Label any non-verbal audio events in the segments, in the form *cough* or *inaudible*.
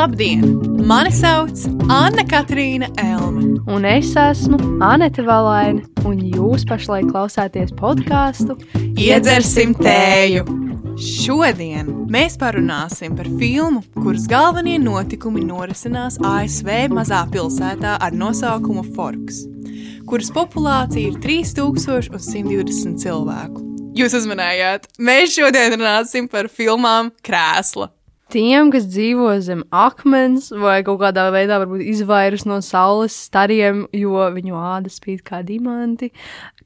Labdien! Mani sauc Anna Katrīna Elma. Un es esmu Anete Valaina, un jūs pašlaik klausāties podkāstu Iedzersim tēju! Šodien mēs parunāsim par filmu, kuras galvenie notikumi norisinās ASV mazā pilsētā ar nosaukumu Forks, kuras populācija ir 3120 cilvēku. Jūs uzmanējāt, mēs šodien runāsim par filmām Krēsla. Tiem, kas dzīvo zem akmens vai kaut kādā veidā izvairās no saules stariem, jo viņu āda spīd kā diamanti,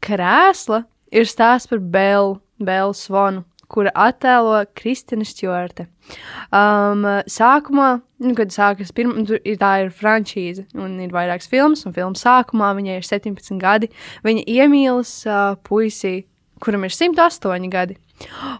krēsla ir stāsts par Bēlu, Bēlu Svanu, kura attēlo Kristina Stjorte. Um, sākumā, nu, kad sākas pirmā, nu, tā ir frančīze, un ir vairākas filmas, un filmas sākumā viņai ir 17 gadi. Viņa iemīlas uh, puisi, kuram ir 108 gadi.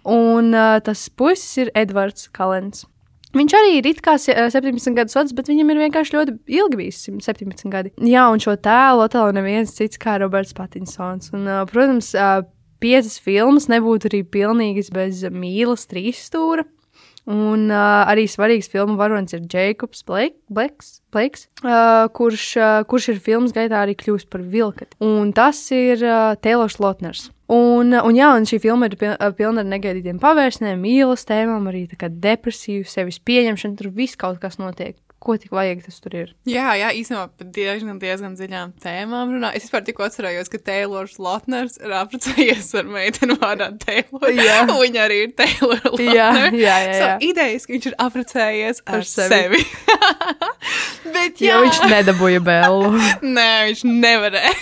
Un uh, tas puisis ir Edvards Kalens. Viņš arī ir it kā 17 gadus vecs, bet viņam ir vienkārši ļoti ilgi bijis 17 gadi. Jā, un šo tēlu attēlo neviens cits kā Roberts Patinsons. Un, protams, piecas filmas nebūtu arī pilnīgas bez mīlas trīs stūra. Un uh, arī svarīgs filmu varonis ir Jēkabs Blakes uh, kurš, uh, kurš ir filmas gaitā arī kļūst par vilkati. Un tas ir uh, Taylors Lotners. Un, un, jā, un šī filma ir pilna ar negaidītiem pavērsieniem, mīlestības tēmām, arī depresiju, sevis pieņemšanu. Tur viss kaut kas notiek ko tik vajag, tas tur ir. Jā, jā īstenībā par diezgan, diezgan dziļām tēmām runā. Es vispār tikko atcerējos, ka Taylors Lotners ir apprecējies ar meiteni vārdā Taylor. Jā. *laughs* Viņa arī ir Taylor Lotners. Jā, jā, jā. jā. So, idejas, ka viņš ir apprecējies ar, ar sevi. sevi. *laughs* Bet jā. Jo viņš nedabūja bēlu. *laughs* Nē, viņš nevarēja.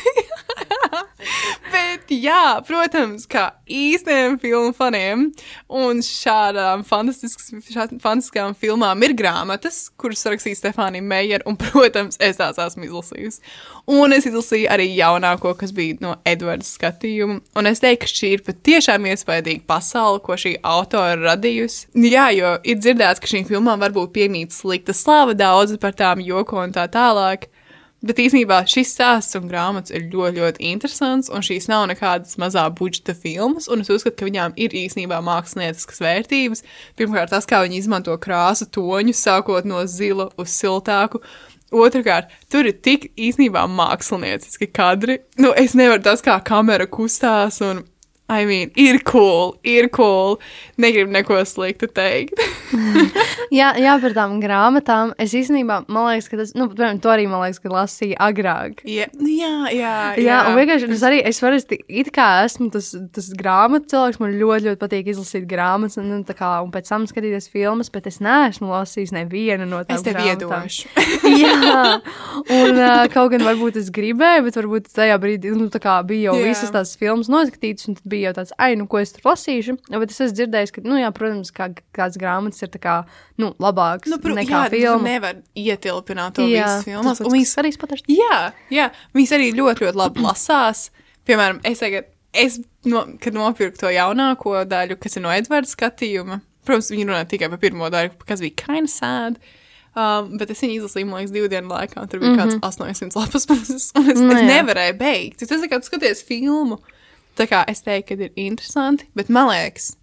Bet, jā, protams, kā īstiem filmu faniem un šādām fantastiskām filmām ir grāmatas, kuras rakstīja Stefānija Meijera, un, protams, es tās esmu izlasījusi. Un es izlasīju arī jaunāko, kas bija no Edvarda skatījuma, un es teiktu, ka šī ir patiešām iespaidīga pasaule, ko šī autora radījusi. Jā, jo ir dzirdēts, ka šīm filmām varbūt piemīt slikta slava daudz par tām joko un tā tālāk. Bet īsnībā šis stāsts un grāmatas ir ļoti, ļoti interesants, un šīs nav nekādas mazā budžeta filmas, un es uzskatu, ka viņām ir īsnībā mākslinieciskas vērtības. Pirmkārt, tas, kā viņi izmanto krāsu toņus, sākot no zila uz siltāku. Otrakārt, tur ir tik īsnībā mākslinieciski kadri. Nu, es nevaru tas, kā kamera kustās, un I mean, ir cool, ir cool. Negribu neko sliktu teikt. *laughs* jā, jā, par tām grāmatām. Es īstenībā, man liekas, ka tas, nu, piemēram, to arī, man liekas, ka lasīju agrāk. Yeah. Jā, jā, jā. Jā, un vienkārši es arī, es parasti, it kā esmu tas, tas grāmatu cilvēks, man ļoti, ļoti patīk izlasīt grāmatas, un, un, kā, un pēc tam skatīties filmas, bet es neesmu lasījis nevienu no tām. Es tev grāmatām. iedošu. *laughs* jā, un uh, kaut gan varbūt es gribēju, bet varbūt tajā brīdī, nu, tā kā bija jau yeah. visas tās filmas noskatītas, un tad bija jau tāds, ai, nu, ko es tur lasīšu. Bet es esmu dzirdējis, ka, nu, jā, protams, kā kāds grāmatas ir kā, nu, labāks nu, pr nekā jā, filma. Nevar ietilpināt to jā, visu filmas. Un viņas arī spataši. Jā, jā, viņas arī ļoti, ļoti labi *clears throat* lasās. Piemēram, es tagad, es, no, kad nopirku to jaunāko daļu, kas ir no Edvarda skatījuma, protams, viņi runā tikai par pirmo daļu, kas bija kind of sad. Um, bet es viņu izlasīju, man liekas, divu dienu laikā. Tur bija mm -hmm. kāds 800 lapas puses, un es, no, nu, es nevarēju beigt. Tas ir kā skaties filmu. Tā kā es teiktu, ka ir interesanti, bet man liekas,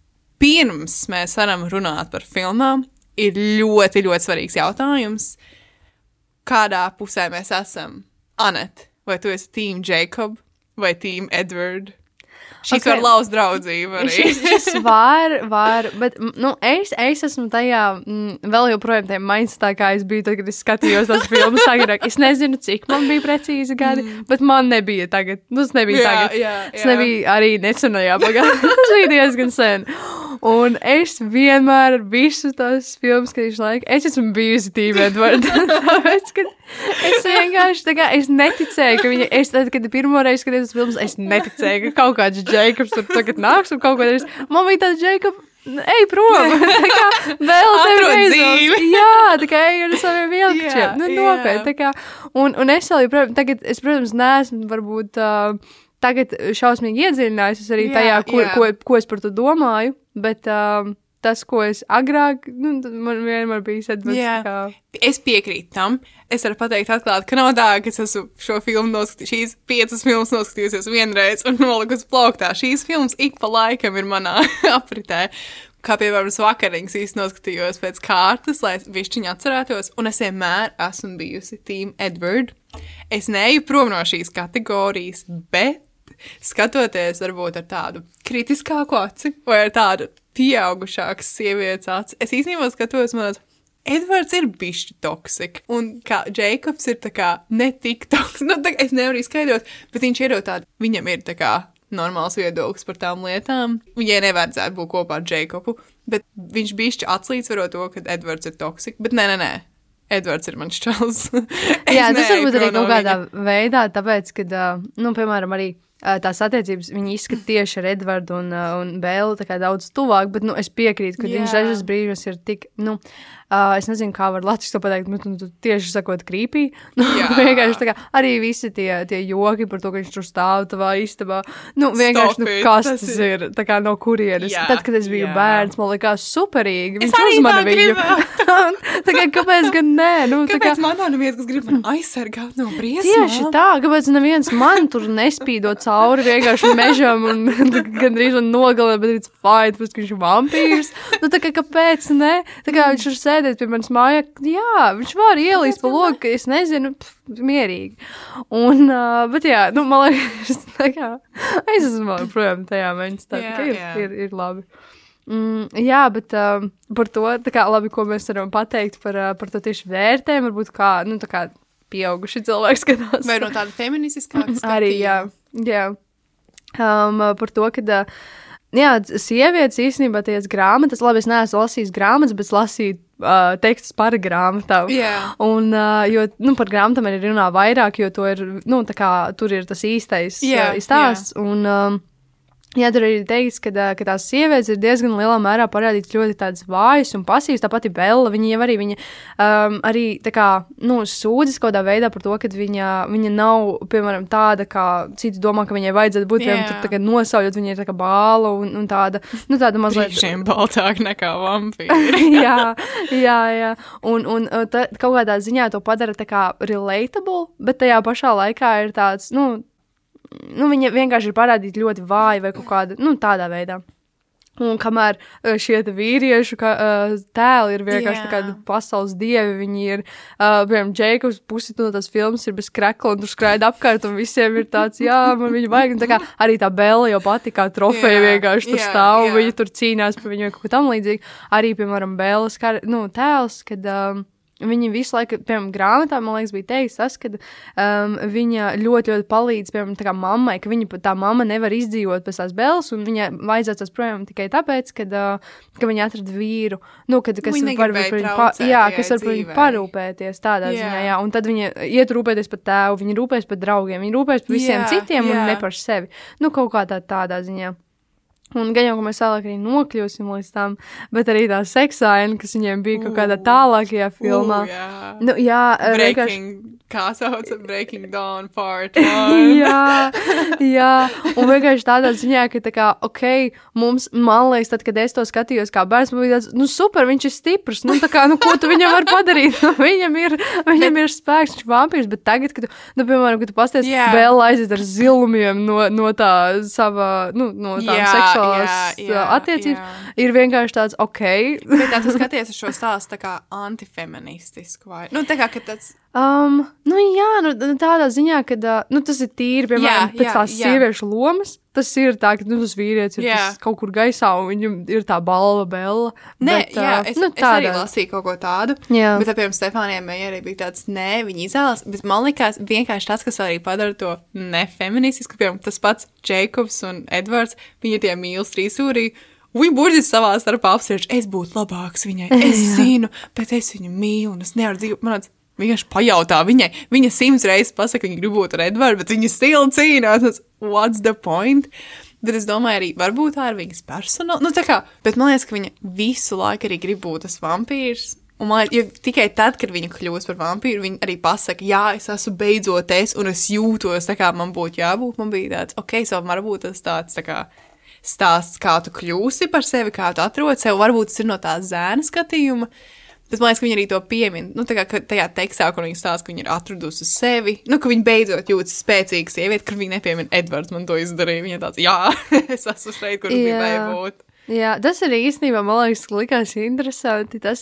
pirms mēs varam runāt par filmām, ir ļoti, ļoti svarīgs jautājums, kādā pusē mēs esam. Anet, vai tu esi Team Jacob vai Team Edward? Šis okay. var lauzt draudzību šis, šis *laughs* var, var, bet, nu, es, es esmu tajā mm, vēl joprojām tajā mindsetā, kā es biju tad, kad es skatījos tās *laughs* filmas agrāk. Es nezinu, cik man bija precīzi gadi, mm. bet man nebija tagad. Nu, tas nebija jā, tagad. Jā, jā. Tas nebija arī nesenajā pagātnē. *laughs* tas bija diezgan sen. Un es vienmēr visu tās filmas, kad viņš laika, es esmu bijusi tīva Edvarda. Tāpēc, ka es vienkārši, kā, es neticēju, ka viņa, es tad, kad pirmo reizi skatījos filmas, es neticēju, ka kaut kāds Jēkabs tur tagad nāks un kaut ko darīs. Man bija tāds Jēkabs. Ej prom! *laughs* tā kā vēl tevi dzīvi. Jā, tā kā ej ar saviem vilkčiem. Yeah, nu, nopietni, tā kā. Un, un es vēl, joprojām, tagad, es, protams, neesmu varbūt uh, tagad šausmīgi iedziļinājusies arī jā, tajā, ko, jā. ko, ko es par to domāju. Bet um, tas, ko es agrāk, nu, man vienmēr bija sadarbības. Kā... Es piekrītu tam. Es varu pateikt, atklāti, ka nav tā, ka es esmu šo filmu noskatījis, šīs piecas filmas noskatījusies vienreiz un nolikusi plauktā. Šīs filmas ik pa laikam ir manā *laughs* apritē. Kā piemēram, vakariņas īstenībā noskatījos pēc kārtas, lai višķiņu atcerētos, un es vienmēr esmu bijusi Team Edward. Es neju prom no šīs kategorijas, bet skatoties varbūt ar tādu kritiskāku aci vai ar tādu pieaugušāku sievietes aci, es īstenībā skatos, manas, Edvards ir bijis toksisks, un kā Jēkabs ir tā kā ne tik toksisks. *laughs* Nu, tā, es nevaru izskaidrot, bet viņš ir jau tāds, viņam ir tā kā normāls viedoklis par tām lietām. Viņai nevajadzētu būt kopā ar Jēkabu, bet viņš bija atslīdzvaro to, ka Edvards ir toksisks. Bet nē, nē, nē. Edvards ir mans čels. *laughs* Jā, tas varbūt arī kaut kādā veidā, tāpēc, ka, nu, piemēram, arī tās attiecības viņi izskata tieši ar Edvardu un, un Bēlu daudz tuvāk, bet nu, es piekrītu, ka Jā. viņš dažas brīžos ir tik, nu, Uh, es nezinu, kā var latviešu to pateikt, bet nu, tu tieši sakot, krīpī. Nu, *laughs* vienkārši tā kā arī visi tie, tie joki par to, ka viņš tur stāv tavā istabā. Nu, vienkārši, nu, kas tas, tas ir, tā kā no kurienes. Jā, Tad, kad es biju jā. bērns, man likās superīgi. Viņš uzmana viņu. *laughs* tā kā, kāpēc gan nē? Nu, kāpēc kā... man nav neviens, kas grib man aizsargāt no briesmām? Tieši tā, kāpēc neviens man tur nespīdo cauri vienkārši mežam un *laughs* gandrīz man nogalē, bet it's fine, tāpēc, ka viņš ir vampīrs. Nu, tā kā, kāpēc, ne? Tā kā viņš ir sēdējis sēdēt pie manas mājās, jā, viņš var ielīst pa loku, es nezinu, pf, mierīgi. Un, uh, bet jā, nu, man liekas, *laughs* tā kā, es esmu projām tajā mēnesī, tā kā ir, ir, ir labi. Mm, jā, bet uh, par to, kā labi, ko mēs varam pateikt par, uh, par to tieši vērtēm, varbūt kā, nu, tā kā pieauguši cilvēki skatās. Vai no tāda feministiskāka *laughs* skatījuma? Arī, jā, jā. Um, par to, ka uh, jā, sievietes īstenībā tās grāmatas, labi, es neesmu lasījis grāmatas, bet lasīju uh, tekstus par grāmatām. Yeah. Un, uh, jo nu, par grāmatām ir runā vairāk, jo ir, nu, kā, tur ir tas īstais yeah, uh, stāsts. Yeah. Un, um, Jā, tur ir teikts, ka, ka tās sievietes ir diezgan lielā mērā parādītas ļoti tādas vājas un pasīvas. Tāpat ir Bela. Viņa jau arī, viņa, um, arī kā, nu, sūdzas kaut kādā veidā par to, ka viņa, viņa nav, piemēram, tāda, kā citi domā, ka viņai vajadzētu būt. Piemēram, tur tagad nosaujot, viņa ir tā kā bāla un, un tāda, nu, tāda mazliet. Šiem baltāk nekā vampīri. *laughs* jā, jā, jā. Un, un tā, kaut kādā ziņā to padara tā kā relatable, bet tajā pašā laikā ir tāds, nu, nu, viņa vienkārši ir parādīta ļoti vāja vai kaut kāda nu, tādā veidā. Un kamēr eh, šie vīriešu ka, uh, tēli ir vienkārši tādi pasaules dievi, viņi ir, uh, piemēram, Jēkabs, pusi no tās filmas ir bez krekla, un tur skraida apkārt, un visiem ir tāds, jā, man viņa vajag. Un tā kā arī tā Bela jau pati kā trofeja vienkārši tur jā, stāv, jā. viņa tur cīnās par viņu kaut ko tam līdzīgu. Arī, piemēram, Bēlas nu, tēls, kad. Um, Viņa visu laiku, piemēram, grāmatā, man liekas, bija teikts, tas, ka um, viņa ļoti, ļoti palīdz, piemēram, tā mammai, ka viņa tā mamma nevar izdzīvot pēc tās bēles, un viņai vajadzētu tas projām tikai tāpēc, kad, uh, ka viņa atrada vīru, nu, kad, kas viņa var par viņu, pa, jā, kas var par viņu parūpēties tādā jā. ziņā, jā, un tad viņa iet rūpēties par tēvu, viņa rūpēs par draugiem, viņa rūpēs par visiem jā, citiem jā. un ne par sevi, nu, kaut kā tā, tādā ziņā. Un gan jau, ka mēs vēlāk arī nokļūsim līdz tam, bet arī tā seksaina, kas viņiem bija kaut kādā tālākajā filmā. Uh, jā, nu, jā Breaking, vienkārši... kā sauc Breaking Dawn part *laughs* jā, jā, un vienkārši tādā ziņā, ka tā kā, ok, mums, man liekas, tad, kad es to skatījos kā bērns, man bija tāds, nu super, viņš ir stiprs, nu tā kā, nu ko tu viņam var padarīt, nu, *laughs* viņam ir, viņam bet... ir spēks, viņš ir vampīrs, bet tagad, kad tu, nu, piemēram, kad tu pasties, yeah. Bella aiziet ar zilumiem no, no tā sava, nu, no tām yeah. seksuālās jā, jā, attiecības, jā. Ir vienkārši tāds ok. Bet tā tu skaties uz šo stāstu tā kā antifeministisku vai, nu, tā kā, ka tāds. Um, nu, jā, nu, tādā ziņā, ka uh, nu, tas ir tīri, piemēram, jā, pēc jā, tās jā. sieviešu lomas. Tas ir tā, ka nu, tas vīrietis ir tas kaut kur gaisā, un viņam ir tā balva, bela. Nē, bet, jā, es, nu, tādā. es arī lasīju kaut ko tādu. Jā. Bet, piemēram, Stefānijai arī bija tāds, nē, viņa izvēlas. Bet man liekas, vienkārši tas, kas arī padara to nefeministisku, piemēram, tas pats Jēkabs un Edvards, viņi tie mīl trīsūrī. Viņi burtiski savā starpā apspriež, es būtu labāks viņai. *laughs* Es zinu, bet es viņu mīlu, un es nevaru dzīvot. Man liekas, Vienkārši pajautā viņai, viņa simts reizes pasakā, ka viņa grib būt ar Edvardu, bet viņa stila cīnās. What's the point? Bet es domāju, arī varbūt tā ir viņas personāla. Nu, kā, bet man liekas, ka viņa visu laiku arī grib būt tas vampīrs. Un man liekas, tikai tad, kad viņa kļūst par vampīru, viņa arī pasakā, jā, es esmu beidzot es, un es jūtos tā, kā man būtu jābūt. Man bija tāds, ok, so varbūt tas tāds tā kā stāsts, kā tu kļūsi par sevi, kā tu atrodi sevi. Varbūt tas ir no tā zēna skatījuma. Uh, Bet man liekas, ka viņi arī to piemin. Nu, tā kā tajā tekstā, kur viņi stāsta, ka viņi ir atradusi sevi, nu, ka viņi beidzot jūtas spēcīga sieviete, kur viņi nepiemina Edvards, man to izdarīja. Viņa tāds, jā, *laughs* es esmu šeit, kur gribēju būt. Jā, tas arī īstenībā man liekas, ka likās interesanti. Tas,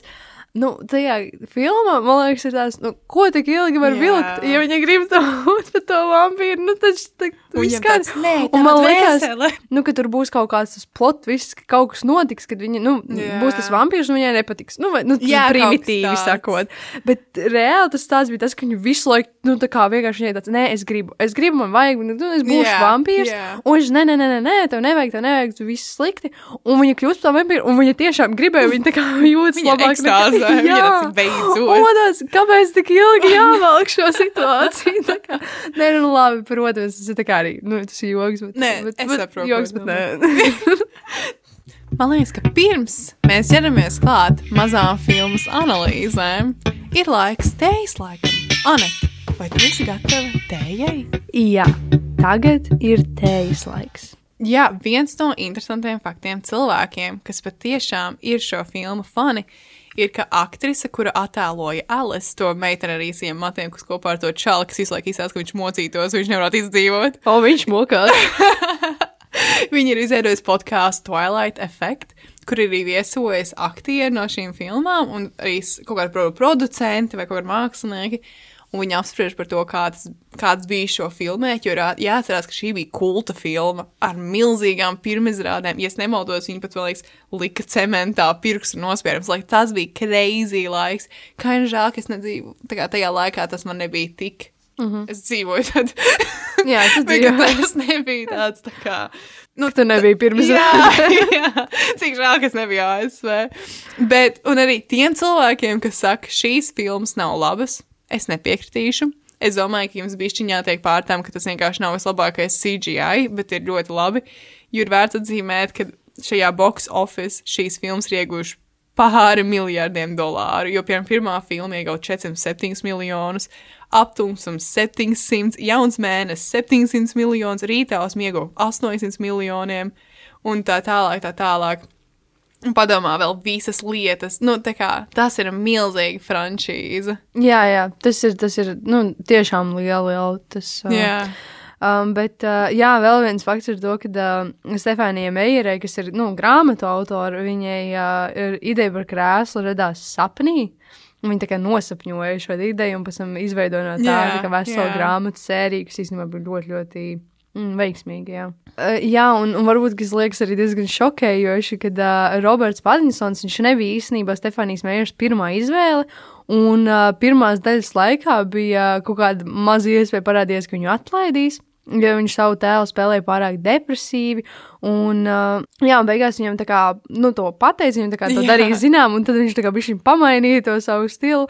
nu, tajā filmā, man liekas, ir tāds, nu, ko tik ilgi var Jā. vilkt, ja viņi grib to būt par to vampīru. Nu, tas tā, viss kāds. "Nē, Un man liekas, dvēsele." nu, ka tur būs kaut kāds tas plot, viss, ka kaut kas notiks, kad viņa, nu, Jā. būs tas vampīrs un viņai nepatiks. Nu, vai, nu, Jā, primitīvi sakot. Bet reāli tas tāds bija tas, ka viņi visu laiku, nu, tā kā vienkārši viņai tāds, nē, es gribu, es gribu, man vajag, nu, es būšu Jā, vampīrs. jā. Un viņš, nē, nē, nē, nē, nē, tev nevajag, tev nevajag, tu viss slikti. Un viņa kļūst par vampīru, un viņa tiešām gribēja, viņa tā kā *laughs* jūtas Viņa labāk. ekstāzē, *laughs* tāds beidzot. Tāds, kāpēc tik ilgi jāvelk šo situāciju? Kā, nē, nu labi, protams, tas ir tā kā arī, nu, tas ir joks, bet, Nē, bet, es bet saprotu, joks, bet nē. *laughs* Man liekas, ka pirms mēs ķeramies klāt mazām filmas analīzēm, ir laiks tējas laikam. Anete, vai tu esi gatava tējai? Jā, tagad ir tējas laiks. Jā, viens no interesantiem faktiem cilvēkiem, kas patiešām ir šo filmu fani, ir, ka aktrise, kura attēloja Alice, to meiteni ar īsiem matiem, kas kopā ar to čalu, kas visu laiku izsaka, ka viņš mocītos, viņš nevarētu izdzīvot. O, viņš mokās. *laughs* Viņa ir izveidojusi podkāstu Twilight Effect, kur ir arī viesojas aktieri no šīm filmām, un arī kaut pro- producenti vai kaut kādi mākslinieki. Un viņi apspriež par to, kāds, kāds bija šo filmēt, jo jāatcerās, ka šī bija kulta filma ar milzīgām pirmizrādēm. Ja es nemaldos, viņi pat vēl liekas, lika cementā pirkstu nospērums, lai tas bija crazy laiks. Kā ir žēl, ka es nedzīvoju, tā kā tajā laikā tas man nebija tik. Mm -hmm. Es dzīvoju tad. *laughs* Jā, Bet *laughs* ka dzīvoji. Tas nebija tāds tā kā. *laughs* Nu, Tu nebija jā, jā, cik žēl, ka es nebiju ASV. Bet, un arī tiem cilvēkiem, kas saka, šīs filmas nav labas, es nepiekritīšu. Es domāju, ka jums bija jātiek pārtām, ka tas vienkārši nav vislabākais CGI, bet ir ļoti labi. Jo ir vērts atzīmēt, ka šajā box office šīs filmas ir ieguvušas pāri miljardiem dolāru. Jo, piemēram, pirmā filma iegūta 407 miljonus, aptumsums 700, jauns mēnesis 700 miljonus, rītāls iegūta 800 miljoniem un tā tālāk, tā tālāk. Un padomā vēl visas lietas. Nu, kā tas ir milzīgi franšīze. Jā, jā, tas ir, tas ir, nu, tiešām liela, liela, tas. uh, Jā. Um, bet, uh, jā, vēl viens fakts ir to, ka uh, Stefānija Meijerē, kas ir nu, grāmatu autora, viņai uh, ir ideja par krēslu radās sapnī. Viņa tā kā nosapņoja šo ideju un pēc tam izveidoja no tā, Jā, tā veselu jā. grāmatu sēriju, kas īstenībā bija ļoti, ļoti mm, veiksmīga. Jā, uh, jā un, un varbūt tas liekas arī diezgan šokējoši, kad uh, Roberts Patinsons nebija īstenībā Stefānijas Meijeras pirmā izvēle. Un uh, pirmās daļas laikā bija kaut kāda maza iespēja parādīties, ka viņu atlaidīs. Jo viņš savu tēlu spēlēja pārāk depresīvi. Un, uh, jā, un beigās viņam tā kā, nu, to pateica, viņam tā kā to Jā. darīja zinām, un tad viņš tā kā viņš pamainīja to savu stilu.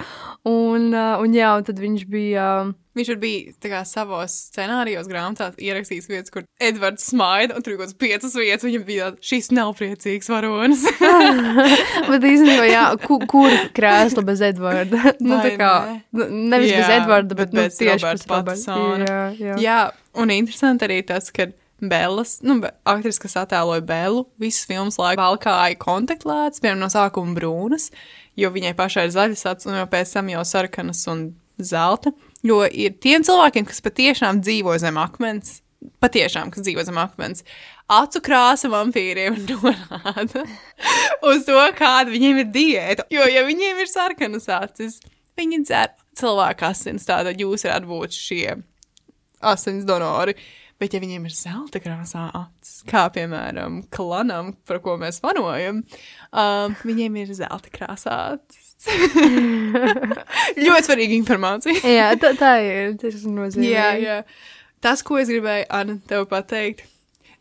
Un, uh, un jā, un tad viņš bija. Uh, Viņš bija kā, savos scenārijos, grāmatās ierakstījis vietas, kur Edvards smaida, un tur bija kaut kādas piecas vietas. Viņam bija tāds, šīs nav priecīgs varonis. *laughs* *laughs* Bet īstenībā, jā, ku, kur krēsla bez Edvarda? *laughs* nu, tā kā, nu, nevis jā, bez Edvarda, bet bet, nu, tieši Roberta bez Roberta. Jā, jā. Jā, un interesanti arī tas, ka Bellas, nu, aktris, kas attēloja Bellu, visas filmas laikā valkāja kontaktlētas, piemēram, no sākuma brūnas, jo viņai pašai ir zaļas acis, un jau pēc tam jau sarkanas un zelta. Jo ir tiem cilvēkiem, kas patiešām dzīvo zem akmens, patiešām, kas dzīvo zem akmens, acu krāsa vampīriem *laughs* norāda uz to, kāda viņiem ir diēta. Jo, ja viņiem ir sarkanas acis, viņi dzer cilvēku asins, tātad jūs varētu būt šie asins donori. Bet, ja viņiem ir zelta krāsā acis, kā piemēram klanam, par ko mēs vanojam, um, viņiem ir zelta krāsā acis. *laughs* Ļoti svarīga informācija. jā tā, tā ir. Tas ir nozīmīgi. Jā, jā. Tas, ko es gribēju, Anna, tev pateikt,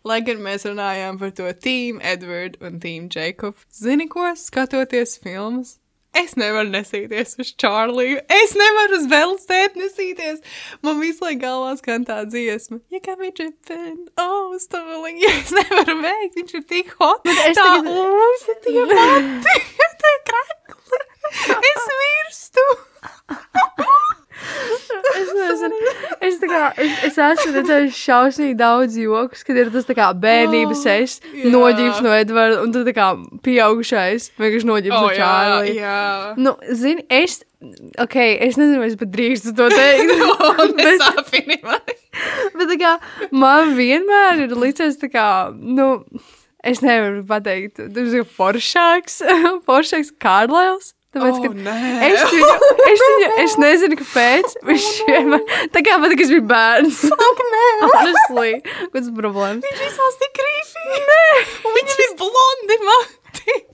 lai gan mēs runājām par to Team Edward un Team Jacob, zini, ko skatoties filmas? Es nevaru nesīties uz Čārliju. Es nevaru uz Velstētu nesīties. Man visu laiku galvā skan tā dziesma. Ja kā viņš ir pen, oh, stāling. *laughs* Ja es nevaru veikt, viņš ir tik hot. es tā uzsi tie mati. *laughs* tie krakli. Es mirstu. *laughs* Es *laughs* nezinu, es, kā, es, es esmu redzējis šausmīgi daudz joks, kad ir tas tā kā bērnības Oh, es, jā. noģības no Edvarda, un tad tā kā pieaugušais vienkārši noģības Oh, no jā, Čārlī. jā. Nu, zini, es, ok, es nezinu, vai es pat drīkstu to teikt. *laughs* *laughs* bet, Nesāpini mani. bet tā kā man vienmēr ir licies tā kā, nu, es nevaru pateikt, tas ir foršāks, foršāks Kārlēls. Tāpēc, Oh, es, viņu, es, viņu, es nezinu, kāpēc. Viņš vienmēr, tā kā pat, kad es biju bērns. Ak, nē. Honestly, kāds problēmas? Viņš izsās tik krīpī. Nē. Viņš ir blondi.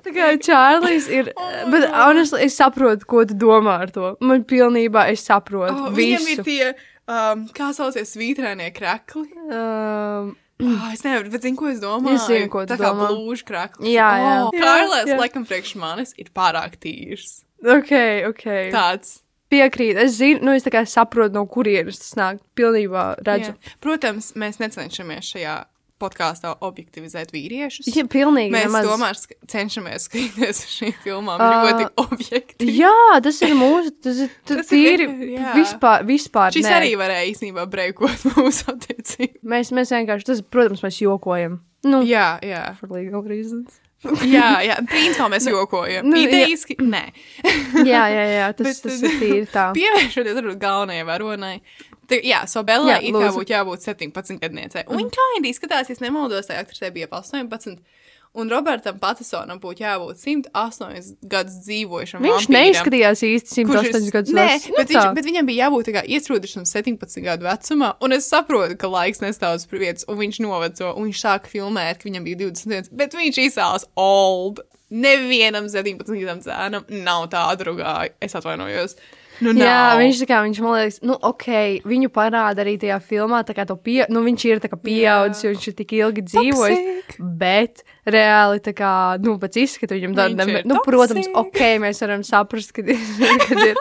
Tā kā Čārlis ir. Bet, honestly, es saprotu, ko tu domā ar to. Man pilnībā es saprotu. Oh, viņam ir tie, um, kā saucies, svītrēnie krekli. Um, Oh, es nevaru, bet zinu, ko es domāju. Es zinu, ko tu Tā kā domā. blūžu krekli. Jā, jā. Oh, Jā, Kārlēs, jā. laikam, priekš manis ir pārāk tīrs. ok, ok. Tāds. Piekrīt. Es zinu, nu, es kā saprotu, no kurienes tas nāk. Pilnībā redzu. Jā. Protams, mēs necenšamies šajā podkāstā objektivizēt vīriešus. Jā, pilnīgi. Mēs nemaz. tomēr cenšamies skatīties uz šīm filmām Ā, ļoti objektīvi. Jā, tas ir mūsu. Tas ir tas ir tīri. jā. Vispār, vispār. Šis nē. arī varēja īstenībā breikot *laughs* mūsu attiecības. Mēs, mēs vienkārši, tas, protams, mēs jokojam. Nu, Jā, jā. for legal reasons. Jā, jā. Principā mēs jokojam. nu, Nu, jā. Idejiski, nē. Jā, jā, jā, tas, Bet tas ir tīri tā. Pievēršoties galvenajai varonai. Tā, jā, Sobelai Jā, ir kā būtu jābūt 17 gadniecei. Un viņa kā izskatās, ja es nemaldos, tajā aktrisē bija ap 18. Un Robertam Patisonam būtu jābūt 108 gadus dzīvojušam. Viņš vampīram, neizskatījās īsti kurš ir- 108 gadus Nē, vecs. Nu, bet, tā. viņš, bet viņam bija jābūt tā kā iesprūdušam 17 gadu vecumā. Un es saprotu, ka laiks nestāv uz vietas, un viņš noveco, un viņš sāka filmēt, ka viņam bija 21. Bet viņš izsāls old. Nevienam 17 gadam zēnam nav tāda rugāja. Es atvainojos. Nu, Jā, nav. viņš tā kā, viņš man liekas, nu, ok, viņu parāda arī tajā filmā, tā kā to pie, nu, viņš ir tā kā pieaudzis, jo viņš ir tik ilgi dzīvojis, bet reāli tā kā, nu, pēc izskata viņam tāda, Viņš ir nu, protams, ok, mēs varam saprast, kad ir, *laughs* kad ir,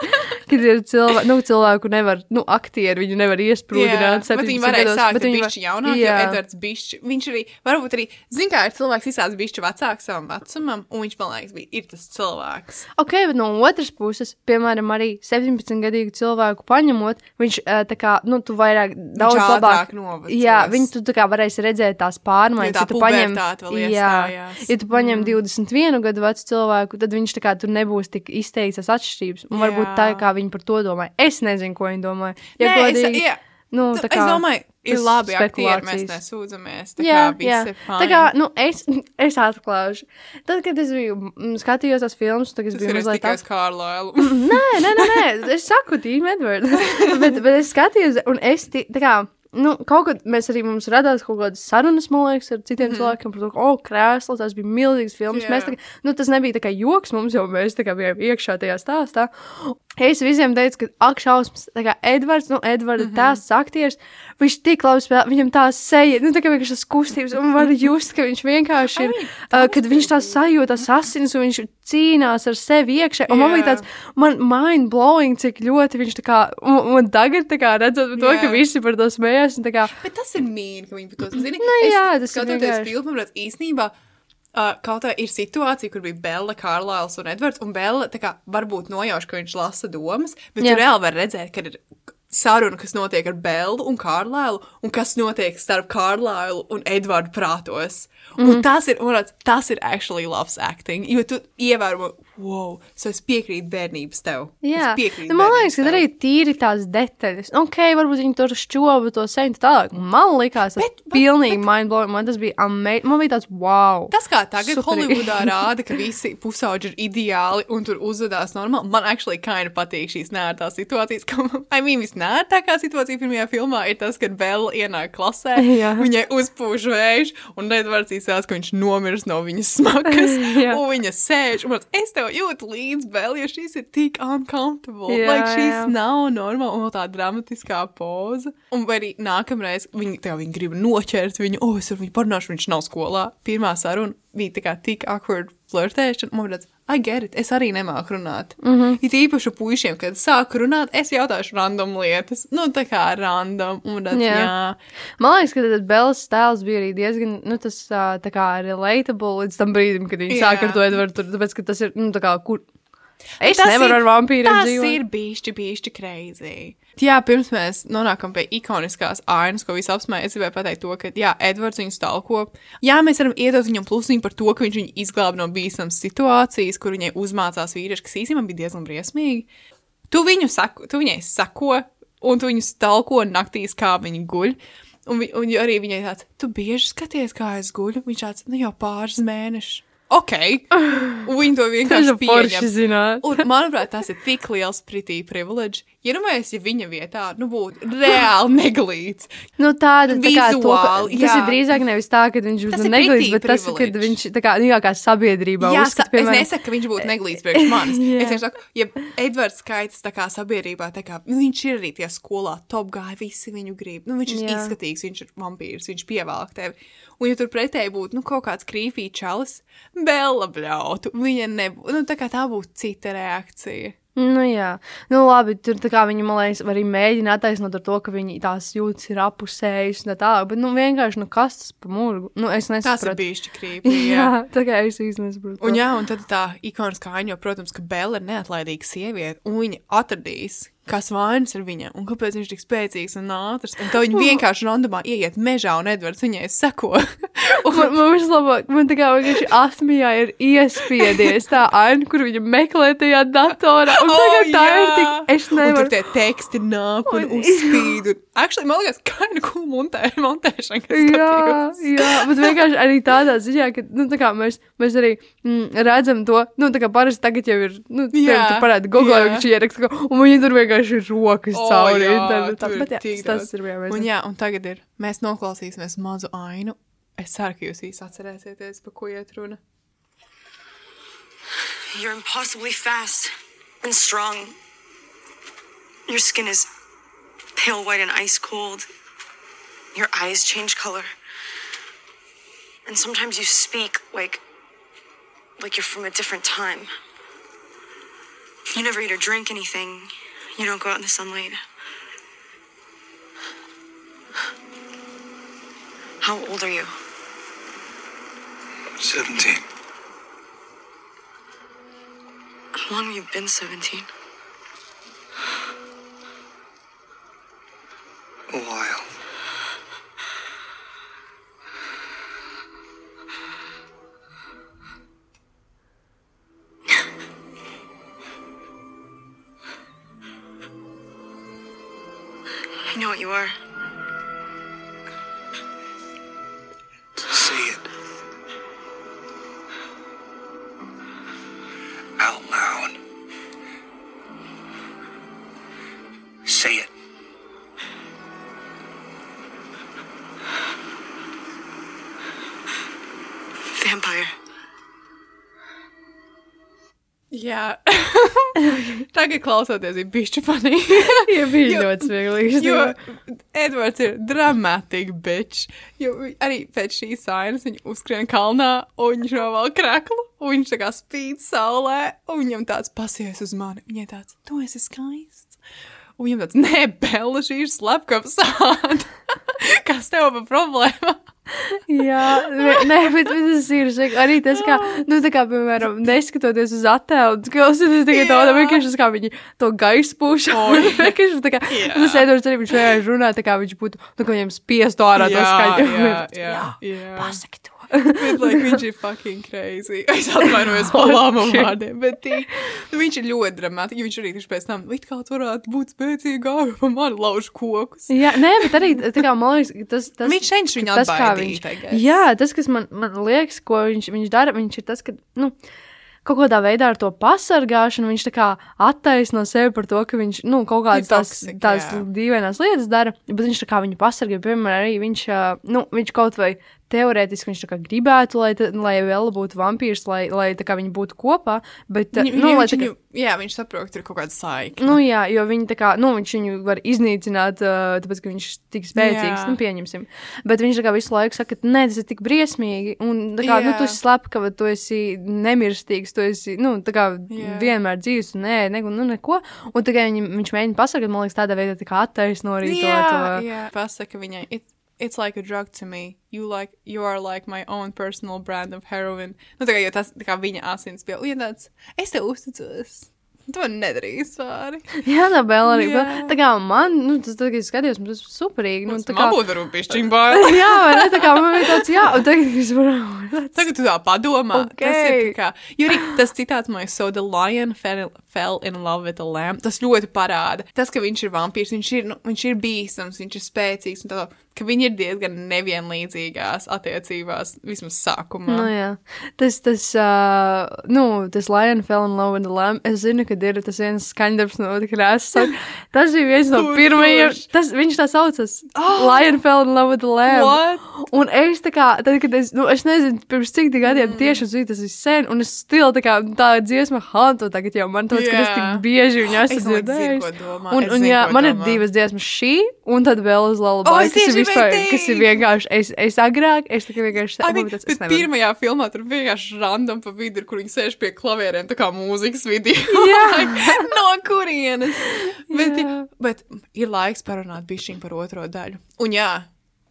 kad ir cilvēki, nu, cilvēku nevar, nu, aktieri, viņu nevar iesprūdināt. bet viņi 17 varēja sākt ar bišķi jaunāk, jo Jā. Edvards bišķi, viņš arī, varbūt arī, zin kā, ir cilvēks izsācis bišķi vecāks savam vecumam, un viņš, man liekas, bija, ir tas cilvēks. Ok, bet no otras puses, piemēram, arī 17-gadīgu cilvēku paņemot, viņš eh, tā kā, nu, tu vairāk, daudz labāk. novecos. Jā, viņi tu tā kā varēsi redzēt tās pārmaiņas. Jo tā ja tu paņem, jā, iestājās. ja tu paņem mm. 21 gadu vecu cilvēku, tad viņš kā tur nebūs tik izteikts atšķirības. Un varbūt tā, Jā. kā viņi par to domāja. Es nezinu, ko viņi domāja. Ja Nē, es, godīgi, jā, nu, tā es domāju, ir labi aktieri, mēs nesūdzamies. Tā Jā, kā jā. Tā kā, nu, es, *laughs* es atklāšu. Tad, kad es biju mm, skatījos tās filmas, tad es biju es mazliet tikai tā. uz Kārlailu. *laughs* Nē, nē, nē, nē, es saku, Tīm, Edvards. *laughs* bet, bet es skatījos, un es tā kā. Nu, kaut kad mēs arī mums radās kaut kādas sarunas, man liekas, ar citiem mm cilvēkiem par to, ka, oh, krēsls, tas bija milzīgs filmas. Yeah. Mēs tā nu, tas nebija tā kā joks mums, jo mēs tā kā bijām iekšā tajā stāstā. Es visiem teicu, ka ak, šausmas, tā kā Edvards, nu, Edvards, mm -hmm. tās aktieris, viņš tik labi spēlē, viņam tā seja, nu, tā kā vienkārši tas kustības, un var just, ka viņš vienkārši ir, uh, kad viņš tā sajūta asins, un viņš cīnās ar sevi iekšā, un man Jā. bija tāds, man mind blowing, cik ļoti viņš tā kā, un, un tagad tā kā redzot to, ka Jā. visi par to smējās, un tā kā, Bet tas ir mīļi, ka viņi par to zina. Nu jā, tas ir skatoties vienkārši. filmu, redz, īstenībā. Uh, kaut kā ir situācija, kur bija Bela, Kārlails un Edvards. Un Bela kā varbūt nojauš, ka viņš lasa domas, bet Jā. tur reāli var redzēt, ka ir saruna, kas notiek ar Belu un Kārlailu, un kas notiek starp Kārlailu un Edvardu prātos. Un Mhm. mm. tas ir, man liekas, tas ir actually labs acting, jo tu ievēro, wow, so es piekrītu bērnības tev. Jā, nu, man liekas, ka arī tīri tās detaļas. Ok, varbūt viņi tur šķoba to senu tālāk. Man likās, tas Bet- bet- pilnīgi mindblowing. Man tas bija amazing. Man bija tāds wow. Tas, kā tagad Superīgi. Holivudā *laughs* rāda, ka visi pusauģi ir ideāli un tur uzvedās normāli, man actually kind of patīk šīs nērtās situācijas. Ka, I mean, visnērtākā situācija pirmajā filmā ir tas, kad Bela ienāk klasē, *laughs* Jā. viņai uzpūš vējš, un Edvards izsās, ka viņš nomirs no viņas smakas, *laughs* Jā. un viņa sēž, un man, es tev jūtu līdzi, Bela, jo šīs ir tik uncomfortable. Jā, like, šīs jā. nav normāli, un vēl tā dramatiskā poza. Un arī nākamreiz viņi, tev, viņi grib noķert viņu, oh, es ar viņu parunāšu, viņš nav skolā. Pirmā saruna bija tā kā tik awkward flirtēšana, man liekas, I get it, es arī nemāku runāt. Mm. -hmm. It īpaši puišiem, kad sāku runāt, es jautāšu random lietas, nu tā kā random, tāds, Jā. jā. Man liekas, ka tas Bellas tēls bija arī diezgan, nu, tas tā kā relatable līdz tam brīdim, kad viņi sāk ar to Edvardu, tāpēc, ka tas ir, nu, tā kā, kur. Es Tas nevaru ir- ar vampīriem Tas dzīvot. ir bišķi, bišķi crazy. Jā, pirms mēs nonākam pie ikoniskās ainas, ko visi apsmēja, es gribēju pateikt to, ka, jā, Edvards viņu stalko. Jā, mēs varam iedot viņam plusiņu par to, ka viņš viņu izglāba no bīstamas situācijas, kur viņai uzmācās vīrieši, kas īstenībā bija diezgan briesmīgi. Tu viņu sako, tu viņai sako, un tu viņu stalko naktīs, kā viņi guļ. un, vi, un arī viņai tāds, tu bieži skaties, kā es guļu. Viņš tāds, nu jau pāris mēnešus. Ok, un viņi to vienkārši pieņem. Un, manuprāt, tas ir tik liels pretī privilege. Ja nu mēs, ja viņa vietā, nu būtu reāli neglīts. Nu, tāda tā kā to, Vizuāli, tas ir drīzāk nevis tā, ka viņš būtu neglīts, bet tas, ka privilege. viņš tā kā, nu, jā, kā sabiedrībā Jā, uzskata, sa, es piemēram, nesaku, ka viņš būtu neglīts priekš manis. *laughs* Jā. es vienkārši saku, ja Edvards skaitas tā kā sabiedrībā, tā kā nu, viņš ir arī tie skolā, top gāja, visi viņu grib. Nu, viņš ir Jā. izskatīgs, viņš ir vampīrs, viņš pievelk tevi. Un, ja tur pretēji būtu nu, kaut kāds krīpī čalis, Bela bļautu, viņa nebūtu, nu, tā kā tā būtu cita reakcija. Nu, jā, nu, labi. Tur viņi, man liekas, arī mēģina attaisnot ar to, ka viņi tās jūtas ir apusējušas un tā tālāk. Bet, nu, vienkārši, nu, kas tas pa murgu? Nu, es Tas ir nesaprotu. bijis krīpī. *laughs* Jā, tā kā es īsti nesaprotu. Un, jā, un tad tā ikoniskā aina, protams, ka Bela ir neatlaidīga sieviete, un viņa atradīs, kas vainas ir viņa, un kāpēc viņš ir tik spēcīgs un ātrs. Un tad viņa vienkārši randomā ieiet mežā, un Edvards viņai seko. un, *laughs* Man, man vislabāk, man tā kā vienkārši asmijā ir iespiedies tā aina, kur viņa meklē tajā datorā. Un *laughs* tagad tā ir tik, es Un tur nevaru. tie teksti nāk un Un- uzspīd. Un, actually, man liekas, *laughs* kā ir cool montē, montēšana, kas Jā, jā, bet vienkārši arī tādā ziņā, ka nu, tā kā mēs, mēs arī mm, redzam to, nu, tā kā parasti tagad jau ir, nu, Jā, jā, tu parādi Google, jā. viņš ieraksta, ka- un viņi tur vienkārši ir rokas O, cauri. jā, tur ir Bet jā, tas, tas ir vienmēr. Un, jā, un tagad ir, mēs noklausīsimies mazu ainu. Es ceru, ka jūs īsti atcerēsieties, par ko iet runa. You're impossibly fast and strong. Your skin is pale white and ice cold. Your eyes change color. And sometimes you speak like like you're from a different time. You never eat or drink anything. You don't go out in the sunlight. How old are you? 17. How long have you been 17? A while. Tagad klausoties, ir bijusi panīgi. *laughs* Ja bija Jo- ļoti smieklīgi. Jo Edvards ir. Jo vi- arī pēc šīs sainas viņa uzskrien kalnā, un viņš novēl kreklu, un viņš tā kā spīd saulē, un viņam tāds pasies uz mani. Viņai tāds, tu esi skaists. Un viņam tāds, nē, Bela, šī ir slepkavas sāda. *laughs* Kas tev pa problēma? Jā, ne- nē, bet, bet tas ir šeit, arī tas, kā, nu, tā kā, piemēram, neskatoties uz attēlu, klausoties tikai to, Jā. vienkārši tas, kā viņi to gaisu pūš. Jā. *laughs* Vienkārši tā kā, Jā. tas Edvards arī viņš vienkārši runā, tā kā viņš būtu, nu, ka viņam spiestu ārā to skaņu. *laughs* jā, jā, jā. Pasaki to. Bet, like, *laughs* viņš ir fucking crazy. Es atvainojos par *laughs* lāmu vārdiem, bet tī, nu, viņš ir ļoti dramātisks. Viņš arī tieši pēc tam, it kā tu varētu būt spēcīgāk par mani lauž kokus. Jā, nē, bet arī, tā kā, man liekas, tas, tas Viņš cenšas viņu tas, kā viņš, jā, tas, kas man, man liekas, ko viņš, viņš dara, viņš ir tas, ka, nu, kaut kādā veidā ar to pasargāšanu viņš attaisno sevi par to, ka viņš, nu, kaut kādas tās, tās dīvainas lietas dara, bet viņš viņu pasargā, piemēram, arī viņš, nu, viņš kaut vai teorētiski viņš gribētu, lai, lai vēl būtu vampīrs, lai, lai viņi būtu kopā, bet, Viņu, nu, viņu, lai viņš, kā, jā, viņš saprot, ka tur ir kaut kāda saikne. Nu, jā, jo viņi kā, nu, viņš viņu var iznīcināt, tāpēc, ka viņš ir tik spēcīgs, Jā. nu, pieņemsim. Bet viņš kā visu laiku saka, ka nē, tas ir tik briesmīgi, un kā, nu, tu Jā. esi slepkava, tu esi nemirstīgs, tu esi, nu, tā kā Jā. vienmēr dzīves, un nē, ne, nu, neko. Un viņi, viņš mēģina pasakāt, man liekas, tādā veidā tā attaisno arī to. jā, to. jā. Pasaka viņai, it's, it's like a drug to me. You, like, you are like my own personal brand of heroin. Nu, tā kā, jo tas tā kā viņa asins pie, un tāds, es tev uzticos. Tu man nedarīsi pāri. Jā, tā vēl arī. Jā. Tā kā man, nu, tas, es skatījos, man tas ir superīgi. Nu, tā kā, būtu varbūt pišķiņ bail. jā, vai ne, tā kā man bija tāds, jā, un tagad es varu. Tagad tu tā padomā. Ok. Tas ir kā, jo arī tas citāts man ir, so the lion fell, fell in love with a lamb. Tas ļoti parāda. Tas, ka viņš ir vampīrs, viņš ir, nu, viņš ir bīstams, viņš ir spēcīgs. un Tā, ka viņi ir diezgan nevienlīdzīgās attiecībās, vismaz sākumā. Nu, jā. tas, tas, uh, nu, tas Lion fell in love with the lamb. Es zinu, ka ir tas viens skaņdarbs no krāsas. *laughs* Tas bija viens no pirmajiem. Tas, viņš tā saucas. Oh! Lion fell in love with the lamb. What? Un es tā kā, tad, kad es, nu, es nezinu, pirms cik gadiem Mm. tieši zinu, tas ir sen, un es stilu tā kā tā dziesma hantu tagad jau man tāds, ka es tik bieži viņu esmu dzirdējis. Un, Es un zinu, jā, man ir domā. divas dziesmas šī, un tad vēl uz O, Lullaby, vispār, kas ir vienkārši, es, es agrāk, es tikai vienkārši tādu, nevaru. pirmajā filmā tur vienkārši random pa vidu, kur viņi sēž pie klavierēm, tā kā mūzikas video. *laughs* Jā. *laughs* no kurienes? *laughs* Bet, Jā. bet ir laiks parunāt bišķiņ par otro daļu. Un jā,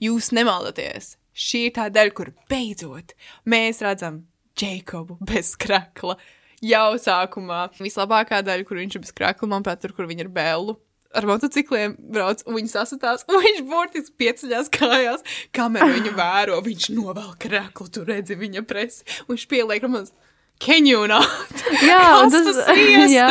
jūs nemaldaties. Šī ir tā daļa, kur beidzot mēs redzam Jakobu bez krakla. Jau sākumā vislabākā daļa, kur viņš ir bez krakla, manuprāt, tur, kur viņa ir bēlu. Ar motocikliem brauc, un viņi sasitās, un viņš burtiski pieceļās kājās, kamēr viņu *sighs* vēro. Viņš novelk kraklu, tu redzi viņa presi, un viņš pieliek mums, can you not? *laughs* Jā, tas *laughs* jā.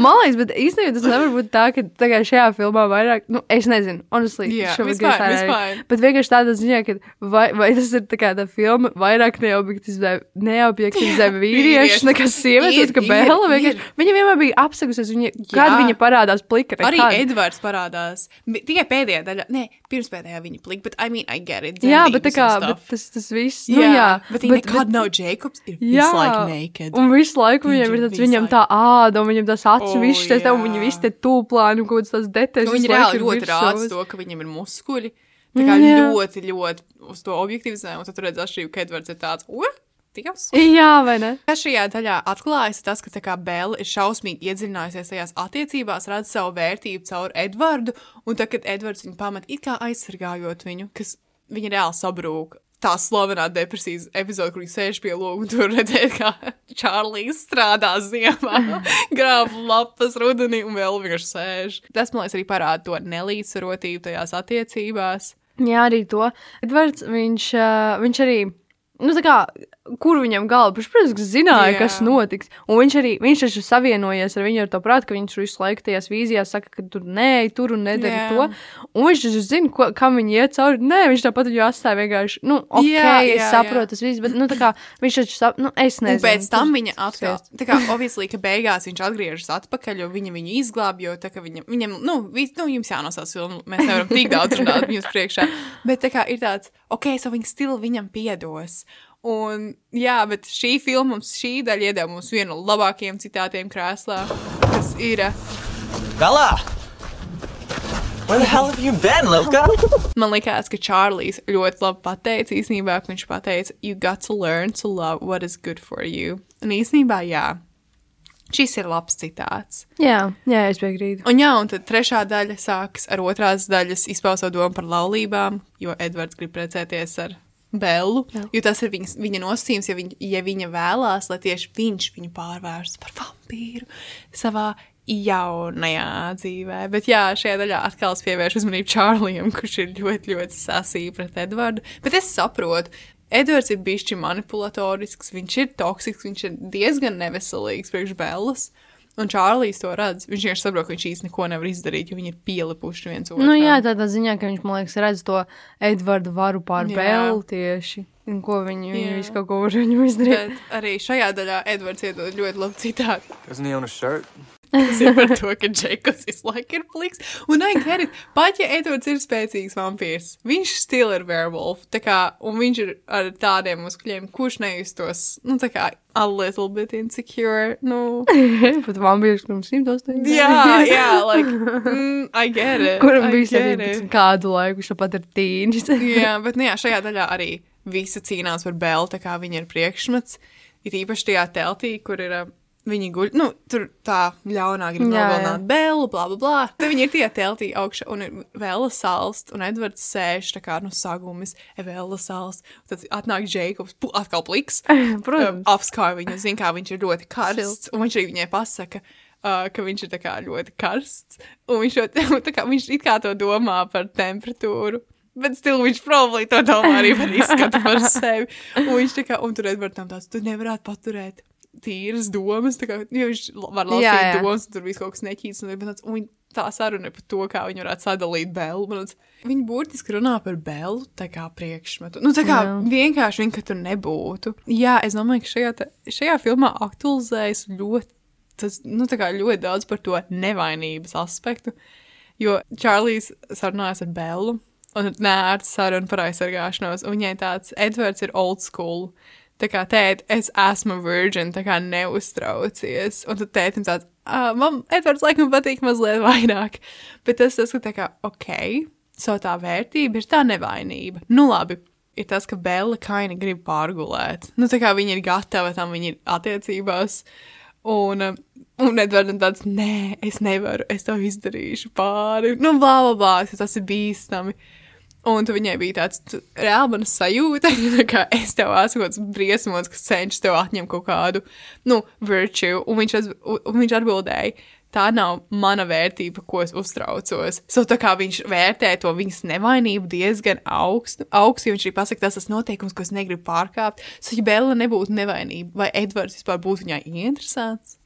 Man liekas, bet īstenībā tas nevar būt tā, ka tagad šajā filmā vairāk, nu, es nezinu, honestly, Jā, šobrīd vispār, tā vispār. Bet vienkārši tādā ziņā, ka vai, vai tas ir tā kā tā filma vairāk neobjektivizē, neobjektivizē *laughs* vīriešus nekā sievietes, Ir, ka ir, Bēla ir. vienkārši, viņa vienmēr bija apsakusies, viņa, kad viņa parādās plika. Arī nekad. Edvards parādās. Tikai pēdējā daļā, nē, pirms pēdējā viņa plika, bet I mean, I get it. Jā, bet tā kā, bet tas, tas viss, nu jā, jā. bet viņa nekad nav Jēkabs, ir Jā, visu laiku naked. un visu laiku Viņš viņam ir ir tāds, viņam tā āda, un viņam tas acis, O, viss tas, un viņa jā. viss te tūplāni, un kaut kāds tas detaļas. Viņi reāli ir ļoti rāda to, ka viņam ir muskuļi. Tā kā Jā. ļoti, ļoti uz to objektivizē, un tad tur redzēs šī, ka Edvards ir tāds, ui, Dievs! Jā, vai ne? Kas šajā daļā atklājas, tas, ka tā kā Bela ir šausmīgi iedziļinājusies tajās attiecībās, redz savu vērtību caur Edvardu, un tad, kad Edvards viņu pamet, it kā aizsargājot viņu, kas viņa reāli sabrūk. Tā slavenā depresijas epizode, kur viņš sēž pie loga un tur redzēt, kā Čārlīs strādā ziemā, *laughs* grāb lapas rudenī un vēl vienkārši sēž. Tas, man liekas, arī parāda to nelīdzsvarotību tajās attiecībās. Jā, arī to. Edvards, viņš, viņš arī, nu, tā kā, kur viņam galva, viņš, protams, zināja, Jā. kas notiks. Un viņš arī, viņš taču savienojies ar viņu ar to prātu, ka viņš visu laiku tajās vīzijās saka, ka tur nē, tur un nedara Jā. to. Un viņš taču zina, ko, kam viņi iet cauri. Nē, viņš tāpat viņu atstāja vienkārši, nu, ok, Jā, es jā, saprotu, jā. tas viss, bet, nu, tā kā, viņš taču, sap, nu, es Un nezinu. pēc tam viņa atkal, tā kā, obviously, ka beigās viņš atgriežas atpakaļ, jo viņa viņu izglāba, jo tā kā viņam, viņam nu, vis, nu, jums jānosās filmu, mēs nevaram tik daudz runāt jums priekšā, bet tā kā ir tāds, ok, so viņa stila viņam piedos. Un, jā, bet šī filma mums, šī daļa iedeva mums vienu no labākajiem citātiem krēslā, kas ir, Bella! Where the hell have you been, man likās, ka Čārlijs ļoti labi pateica, īsnībā, ka viņš pateica, you got to learn to love what is good for you. Un īsnībā, jā, šis ir labs citāts. Jā, jā, es piekrītu. Un jā, un tad trešā daļa sākas ar otrās daļas izpausmo domu par laulībām, jo Edvards grib precēties ar Bellu. Jo tas ir viņas, viņa nosacījums, ja viņa, ja viņa vēlās, lai tieši viņš viņu pārvērstu par vampīru savā jaunajā dzīvē. Bet jā, šajā daļā atkal es pievēršu uzmanību Čārlijam, kurš ir ļoti, ļoti sasīja pret Edvardu. Bet es saprotu. Edvards ir bijis manipulatorisks, viņš ir toksisks, viņš ir diezgan neveselīgs priekš Bellas. Un Čārlis to redz. Viņš vienkārši saprot, ka viņš īstenībā neko nevar izdarīt, jo viņi ir pielipuši viens otru. Nu, jā, tādā ziņā, ka viņš, man liekas, redz to Edvardu varu pār. Bēlu tieši. Un ko viņi, viņi visu kaut ko var viņu izdarīt. Bet arī šajā daļā Edvards iedod ļoti labu citātu. Doesn't he own a shirt? Tas ir par to, ka Džekos visu laiku ir pliks. Un, ai, Gerrit, pat ja Edvards ir spēcīgs vampīrs, viņš still ir werewolf. Tā kā, un viņš ir ar tādiem muskuļiem, kurš nejustos, nu, tā kā, a little bit insecure. Nu, *laughs* Bet vampīrs pirms 108. jā, *laughs* jā, like, mm, I get it. Kuram bija get 17 it. kādu laiku, viņš tāpat ir tīņš. *laughs* Jā, bet nu, jā, šajā daļā arī visi cīnās par Bēlu, tā kā viņa ir priekšmets. Ir īpaši tajā teltī, kur ir. ā, Viņi guļ, nu, tur tā ļaunā grib nogalināt Bēlu, bla, bla, bla. Tad viņi ir tie teltī augšā un ir vēl salst, un Edvards sēž tā kā, nu, sagumis, vēl salst. Tad atnāk Jēkabs, atkal pliks. *laughs* Protams. Apskauj viņu, *laughs* zina, kā viņš ir ļoti karsts, un viņš arī viņai pasaka, uh, ka viņš ir kā ļoti karsts, viņš, *laughs* tā kā, viņš it kā to domā par temperatūru. Bet still viņš probably to domā arī par izskatu par sevi. Un viņš tā kā, un tur Edvardam tāds, tu nevarētu paturēt tīras domas, tā kā, jo viņš var lasīt Jā, jā. domas, un tur viss kaut kas neķīts, un, tāds, un tā saruna par to, kā viņi varētu sadalīt liekas, Viņi burtiski runā par Bellu tā kā priekšmetu. Nu, tā kā Jā. vienkārši viņa, tur nebūtu. Jā, es domāju, ka šajā, te, šajā filmā aktualizējas ļoti, tas, nu, tā ļoti daudz par to nevainības aspektu. Jo Čārlijs sarunājas ar Bellu, un nērts saruna par aizsargāšanos, un viņai tāds Edvards ir old school. Tā kā tēt, es esmu virgin, tā kā neuztraucies. Un tad tētim tāds, ah, man Edvards laikam patīk mazliet vairāk. Bet tas tas, ka tā kā, ok, so tā vērtība ir tā nevainība. Nu labi, ir tas, ka Bela kaini grib pārgulēt. Nu tā kā viņa ir gatava tam, viņa ir attiecībās. Un, un Edvardam tāds, nē, es nevaru, es to izdarīšu pāri. Nu, blā, blā, blā, tas ir bīstami. Un viņai bija tāds tu- reāli mana sajūta, *laughs* kā es tev esmu kaut kāds briesmots, kas cenšas tev atņemt kaut kādu, nu, virtue. Un viņš, un- viņš atbildēja, tā nav mana vērtība, ko es uztraucos. So, tā kā viņš vērtē to viņas nevainību diezgan augstu, augstu jo viņš arī pasaka, tas tas noteikums, ko es negribu pārkāpt. So, ja Bela nebūtu nevainība, vai Edvards vispār būtu viņai ieinteresēts?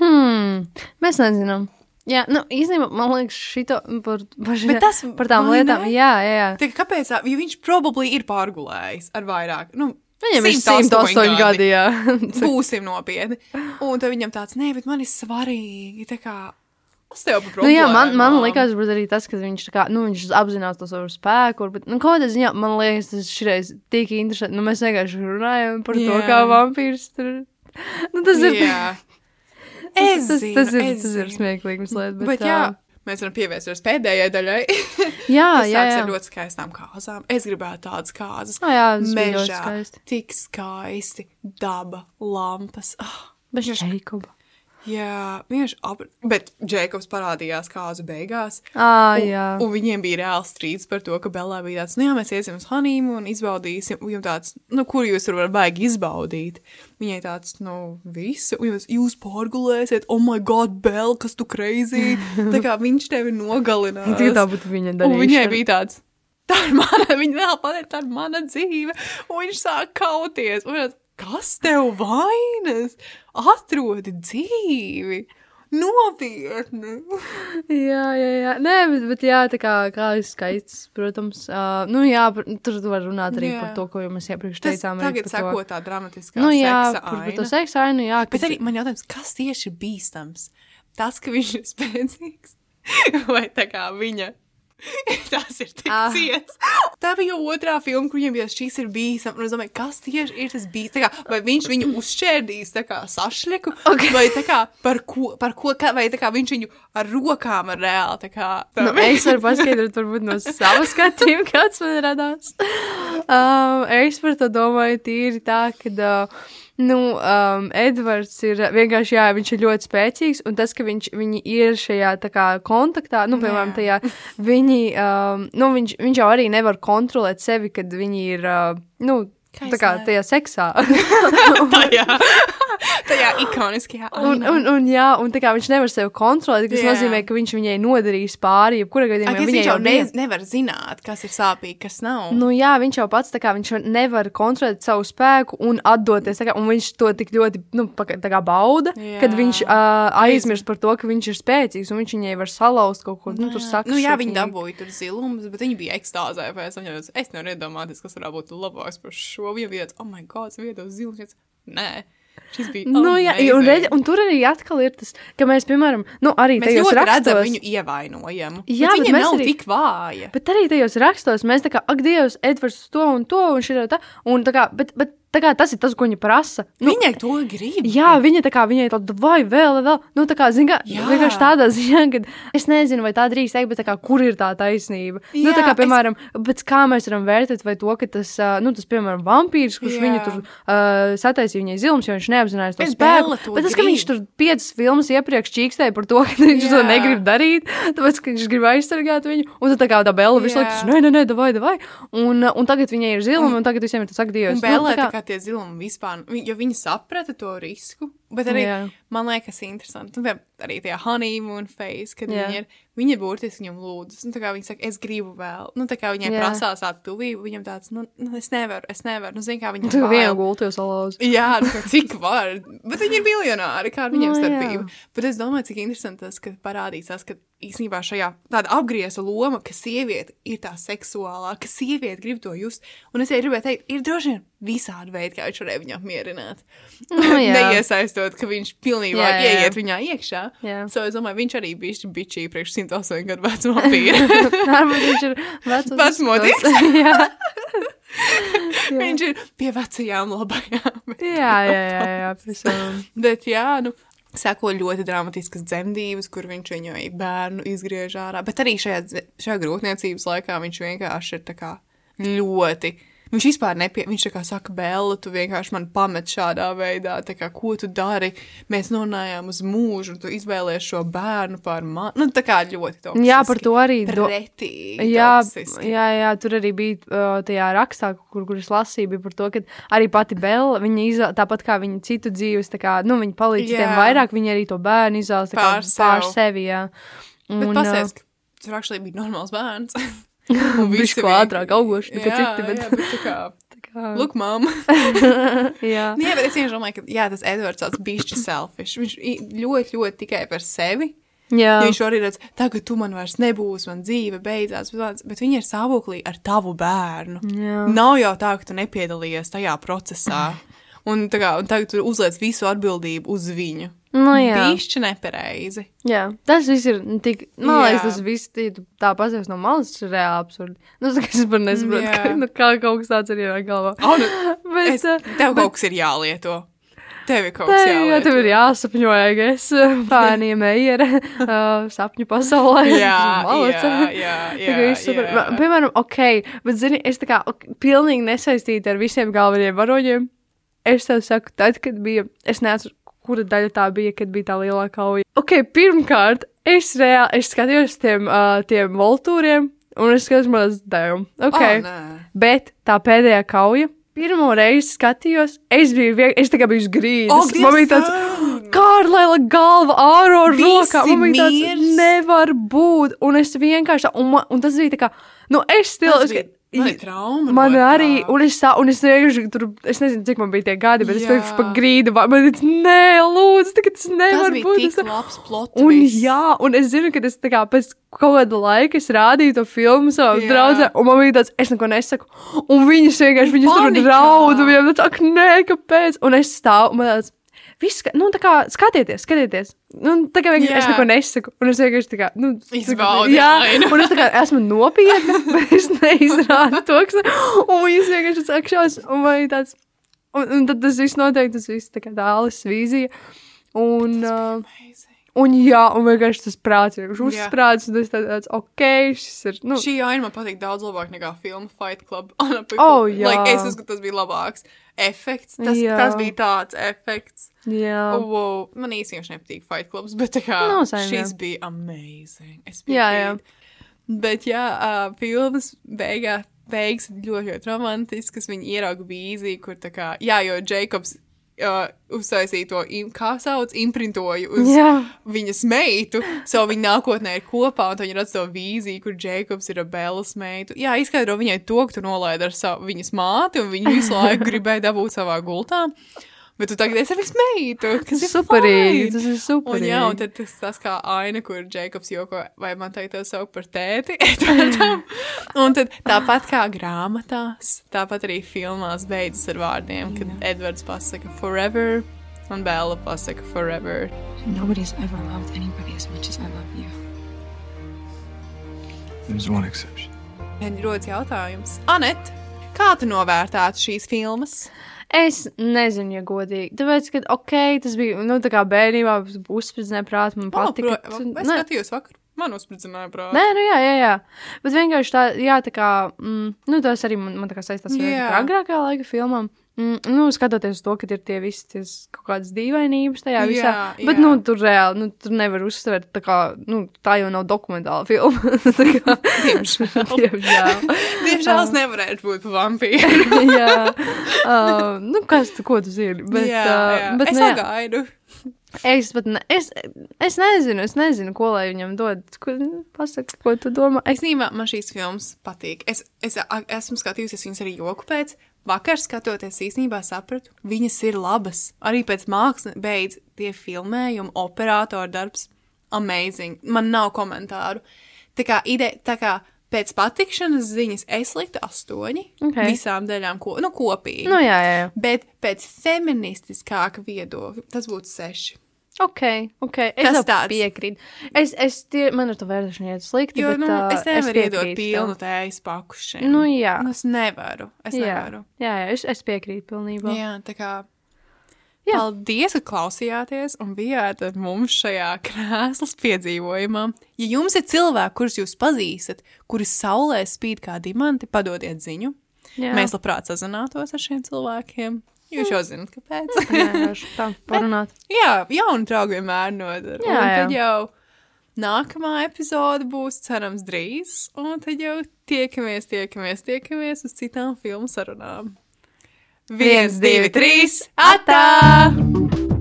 Hmm, mēs nezinām. Jā, nu, īstenībā man liekas, šito par, par, Bet tas par tām lietām. ne? Jā, jā, jā. Tā kā kāpēc? Jo viņš probably ir pārgulējis ar vairāk. Nu, Viņam ir 108 108 gadi, jā. *laughs* Būsim nopietni. Un tad viņam tāds, nē, bet man ir svarīgi. Tā kā, es tev par Nu, jā, man, man problēmām." liekas, varbūt arī tas, ka viņš, kā, nu, viņš apzinās to savu spēku. Bet, nu, kādā ziņā man liekas, tas šreiz tik interesanti. Nu, mēs vienkārši runājam par to, Jā. kā vampīrs tur. Nu, tas ir. Tas, Es tas, zinu, tas, ir, es tas ir smieklīgi. mazliet, Bet, bet jā, mēs varam pievērsties pēdējai daļai. *laughs* jā, Tas jā, jā. ļoti skaistām kāzām. Es gribētu tādas kāzas. Ah, jā, tas Mežā, skaisti. tik skaisti, daba, lampas. Oh, Bez Jakoba. Jā, vienkārši ap... Bet Džekobs parādījās kāzu beigās. Ah, Un, jā. un viņiem bija reāls strīds par to, ka Belā bija tāds, nu jā, mēs iesim uz Hanīmu un izbaudīsim. Un viņam tāds, nu, kur jūs tur varat baigi izbaudīt? Viņai tāds, nu, visu. Un jūs, jūs pārgulēsiet, oh my god, Bel, kas tu crazy. Tā kā viņš tevi nogalinās. *laughs* Tikai tā būtu viņa Un viņai darīšana. bija tāds, tā ir mana, viņa vēl pateica, tā ir mana dzīve. Un viņš sāk kauties. Un viņš, kas tev vainas? Atrodi dzīvi. Nopietni. Jā, jā, jā. Nē, bet, bet jā, tā kā, kā ir skaists, protams. Uh, nu, jā, par, tur tu var runāt arī Jā. par to, ko jau mēs iepriekš Tas teicām. tagad seko tā dramatiskā Nu, jā, seksa par, par aina. to seksu ainu, jā. Bet arī man jautājums, kas tieši ir bīstams? Tas, ka viņš ir spēcīgs, *laughs* vai tā kā viņa. *laughs* Tas ir tik Ah. ciets. Tā bija jau otrā filma, kur viņam bija šis ir bīstams. Un es domāju, kas tieši ir tas bīstams? Vai viņš viņu uzšķērdīs tā kā sašļeku? Ok. Vai kā par ko, par ko kā, vai kā viņš viņu ar rokām ar reāli tā kā. Tā, Nu, es varu paskaidrot, varbūt no savas skatījuma, kāds man radās. *laughs* Um, es par to domāju tīri tā, ka, uh, nu, um, Edvards ir vienkārši, jā, viņš ir ļoti spēcīgs, un tas, ka viņš, viņi ir šajā, tā kā, kontaktā, nu, piemēram, tajā, viņi, um, nu, viņš, viņš jau arī nevar kontrolēt sevi, kad viņi ir, uh, nu, Kā tā kā tajā seksā. *laughs* *laughs* tajā, tajā ikoniskajā. Un, un, un, jā, un tā kā viņš nevar sevi kontrolēt, tas Jā. nozīmē, ka viņš viņai nodarīs pāri, jebkurā gadījumā viņš jau jau ne, nevar zināt, kas ir sāpīgi, kas nav. Nu, jā, viņš jau pats tā kā, viņš nevar kontrolēt savu spēku un atdoties. Kā, un viņš to tik ļoti nu, tā kā bauda, Jā. kad viņš uh, aizmirst par to, ka viņš ir spēcīgs un viņš viņai var salauzt kaut ko. Nu, tur saka, nu, jā, viņi dabūja tur zilumus, bet viņi bija ekstāzē. pēc tam, jo Es nevaru iedomāties, kas varētu būt labāks par šo. Viņam bija tāds, oh, my God, vietos zilumus. Nē, šis bija. Nu, jā, un, redz, un tur arī atkal ir tas, ka mēs, piemēram, nu, arī Mēs tajos ļoti redzam rakstos, viņu ievainojumu. Jā, bet bet viņa mēs nav arī- tik vāja. Bet arī tajos rakstos mēs tā kā, ak, Dievs, Edvards to un to, un šī tā, un tā kā, bet, bet kā tas ir tas, ko viņa prasa. Nu, Viņai to grib. Jā, viņa tā kā viņai tāda, vai vēl, vēl, nu tā kā, zin kā, vienkārši tādā ziņā, ka es nezinu, vai tā drīkst teikt, bet kā, kur ir tā taisnība? Jā, nu, tā kā, es- piemēram, es... kā mēs varam vērtēt, vai to, ka tas, nu, tas, piemēram, vampīrs, kurš Jā. viņu tur uh, sataisīja viņai zilums, jo viņš neapzinājās to Bet spēku. To Bet tas, ka grib. viņš tur piecas filmas iepriekš čīkstēja par to, ka viņš to Jā. negrib darīt, tāpēc, ka viņš grib aizsargāt viņu, un tad tā kā tā Bella visu laiku, nē, nē, nē, davai, davai, un, un tagad viņai ir zilumi, un, tagad visiem ir tas, ak, Dievs. Un Bēlē nu, tā kā tie zilumi vispār, vi- jo viņi saprata to risku, bet arī, Jā. man liekas, interesanti. Nu, arī tie honeymoon phase, kad Jā. viņi ir, viņi burtiski viņam lūdzu, nu, viņi saka, es gribu vēl, nu, tā kā viņai Jā. prasās tādu tuvību, viņam tāds, nu, nu, es nevaru, es nevaru, nu, zini, kā viņam Tu vienu bail. gultu jau salauzi. Jā, nu, cik var, bet viņi ir miljonāri, kā ar viņiem Nu, jā. starpība. Bet es domāju, cik interesanti tas, ka parādīs tas, ka īstenībā šajā tāda apgrieza loma, ka sieviete ir tā seksuālā, ka sieviete grib to just. Un es arī gribēju teikt, ir droši vien visādi veidi, kā viņš varēja viņu apmierināt. Nu, *laughs* jā. Neiesaistot, ka viņš pilnībā Jā, jā, ieiet viņā iekšā. Jā. So es domāju, viņš arī bija bišķi priekš 108 gadu vecuma. Varbūt *laughs* viņš ir *laughs* *laughs* jā. viņš ir pie vecajām labajām. jā, jā, jā, jā, pavisam. Bet jā, nu. Seko ļoti dramatiskas dzemdības, kur viņš viņu bērnu izgriež ārā. Bet arī šajā, šajā grūtniecības laikā viņš vienkārši ir kā ļoti. Viņš vispār nepie... Viņš saka, Bēla, tu vienkārši man pamet šādā veidā. Tā kā, ko tu dari? Mēs nonājām uz mūžu, un tu izvēlējies šo bērnu pār mani. Nu, tā kā ļoti toksiski. Jā, par to arī do- Pretīgi. Jā, toksiski. jā, jā, tur arī bija uh, tajā rakstā, kur, kur es lasīju, bija par to, ka arī pati Bela, viņa izvēlējās, tāpat kā viņa citu dzīves, tā kā, nu, viņa palīdz Jā. citiem vairāk, viņa arī to bērnu izvēlas Pār pār sev. sevi, jā. Bet Un, pasēs, ka tur actually bija normāls bērns. *laughs* Bišķi bija- ātrāk augoši nekā citi, bet- jā, bet kā, *laughs* kā- Look, mom. *laughs* jā. Nu, Jā, bet es vienkārši domāju, ka jā, tas Edvards tāds bišķi selfish. Viņš ļoti, ļoti tikai par sevi. Jā. Jo viņš arī redz, tagad tu man vairs nebūsi, man dzīve beidzās, bet, bet viņi ir stāvoklī ar tavu bērnu. Jā. Nav jau tā, ka tu nepiedalījies tajā procesā. *laughs* Un, kā, un tagad tu uzliec visu atbildību uz viņu. Nu, jā. Bišķi nepareizi. jā, tas viss ir tik, man liekas, Jā. tas viss tu tā pasēs no malas, ir reāli absurdi. Nu, tas, es par nesaprotu, ka, nu, kā kaut kas tāds ir ienāk galvā. Oh, nu, *laughs* Bet, es, tev kaut kas ir jālieto. Tev ir kaut kas Tā, jā, tev ir jāsapņo, ja es *laughs* bērniem eju uh, sapņu pasaulē. *laughs* Jā, jā, jā, kā jā, super. jā. Piemēram, ok, bet zini, es tā kā ok, pilnīgi nesaistīta ar visiem galvenajiem varoņiem. Es tev saku, tad, kad bija, es nezinu, kura daļa tā bija, kad bija tā lielā kauja. Ok, pirmkārt, es reāli, es skatījos tiem, uh, tiem voltūriem, un es skatos mazliet devumu. Ok, Oh, nē. bet tā pēdējā kauja. Pirmo reizi skatījos, es biju vienkārši, es kā biju grīdas. Ak, Man bija tāds! Kārlēla galva ārā ar rokām. Man bija tāds, mirs. nevar būt. Un es vienkārši, un, man, un tas bija tā kā, nu, es stilu. Tas bija- man ir trauma Man no arī, tā. un es, sā, un es vienkārši tur, es nezinu, cik man bija tie gadi, bet es Jā. vienkārši pa grīdu, man ir, nē, lūdzu, tagad tas Tas nevar bija būt. Es tā- labs plot Un twist. jā, un es zinu, ka es tā kā pēc kaut kāda laika es rādīju to filmu savam draudzē, un man bija tāds, es neko nesaku. Un viņas vienkārši, viņas tur Panikā. draud, un viņiem tāds, ak, nē, kāpēc? Un es stāvu, man tāds, viss, nu, tā kā, skatieties, skatieties. Nu, tā kā vienkārši es Jā. neko nesaku, un es vienkārši tā kā, nu, Izbaudi jā, ainu. un es tā kā esmu nopietna, *laughs* bet es neizrādu to, kas, un viņas vienkārši sakšās, un ir tāds, un, un tad tas viss noteikti, tas viss tā kā dālis vīzija. Un, uh, Amazing. Un jā, un vienkārši tas prāts ir un tas tā- tāds, ok, šis ir, nu, Šī aina man patīk daudz labāk nekā filma Fight Club. *laughs* Oh, jā. like, es uzskatu, tas bija labāks efekts. Tas, Jā. tas bija tāds efekts. Jā. Oh, wow. Man īstenībā nepatīk Fight Clubs, bet kā Nav same, šis jā. bija amazing. Es biju Jā, jā. Bet jā, uh, filmas beigā, beigas ļoti, ļoti romantiskas. Viņi ierauga vīziju, kur tā kā, jā, jo Jēkabs uh, uztaisīja to, im, kā sauc, imprintoju uz Jā. viņas meitu. So viņa nākotnē ir kopā, un viņi redz to vīziju, kur Jēkabs ir ar Bēlas meitu. Jā, izskaidro viņai to, ka tu nolaidi ar savu viņas māti, un viņa visu laiku *laughs* gribēja dabūt savā gultā. Bet tu tagad esi viņas meitu, kas ir Superīgi, tas ir superīgi. Un, jā, un tad tas, tas kā aina, kur Jēkabs joko, vai man teikt, tev sauc par tēti. *laughs* Un tad tāpat kā grāmatās, tāpat arī filmās beidzas ar vārdiem, kad Edvards pasaka forever, un Bēla pasaka forever. Nobody's ever loved anybody as much as I love you. There's one exception. Man rodas jautājums. Anet, kā tu novērtētu šīs filmas? Es nezinu, ja godīgi. Tāpēc, ka, ok, tas bija, nu, tā kā bērnībā uzspridzināja prātu, man patika. Oh, Tu- es skatījos vakar. Man uzspridzināja prātā. Nē, nu jā, jā, jā. Bet vienkārši tā, jā, tā kā, mm, nu, tas arī man, man tā kā saistās ar agrākā laika filmām. Mm, nu, skatoties uz to, ka ir tie visi ties kaut kādas dīvainības tajā visā. Jā, bet, jā. nu, tur reāli, nu, tur nevar uzsvērt, tā kā, nu, tā jau nav dokumentāla filma. *laughs* tā kā, Diemžēl. *laughs* Diemžēl. Diemžēl es nevarēju būt par vampīru. *laughs* jā. Uh, nu, kas tu, ko tu zini? Bet, jā, uh, jā. bet es ne, sagaidu. Es, pat ne, es, es nezinu, es nezinu, ko lai viņam dod. Ko, pasaka, ko tu domā? Es, Īstenībā man šīs filmas patīk. Es, es esmu skatījusies viņas arī joku pēc. Vakar skatoties, īstenībā sapratu, viņas ir labas. Arī pēc mākslas beidz tie filmējumi, operatora darbs. amazing. Man nav komentāru. Tā kā, ide, tā kā pēc patikšanas ziņas es liktu astoņi Ok. visām daļām, ko, nu, kopīgi. Nu, jā, jā, jā. Bet pēc feministiskāka viedokļa tas būtu seši. Ok, ok. Es tāds. piekrītu. Es, es tie, man ar to vērtēšanu iet slikti, Jo, bet nu, es nevaru iedot piekrītu pilnu tējas paku šiem. Nu, jā. Nu, es nevaru. Es Jā, nevaru. jā, jā es, es piekrītu pilnībā. Jā, tā kā. Jā. Paldies, ka klausījāties un bijāt ar mums šajā krēslas piedzīvojumā. Ja jums ir cilvēki, kurus jūs pazīstat, kuri saulē spīd kā diamanti, padodiet ziņu. Jā. Mēs labprāt sazinātos ar šiem cilvēkiem. Jūs jau zināt, kāpēc. Vienkārši tā, parunāt. Jā, jauni draugi vienmēr nodara. Jā, un jā. tad jau nākamā epizode būs cerams drīz, un tad jau tiekamies, tiekamies, tiekamies uz citām filmu sarunām. Viens, divi, trīs, atā!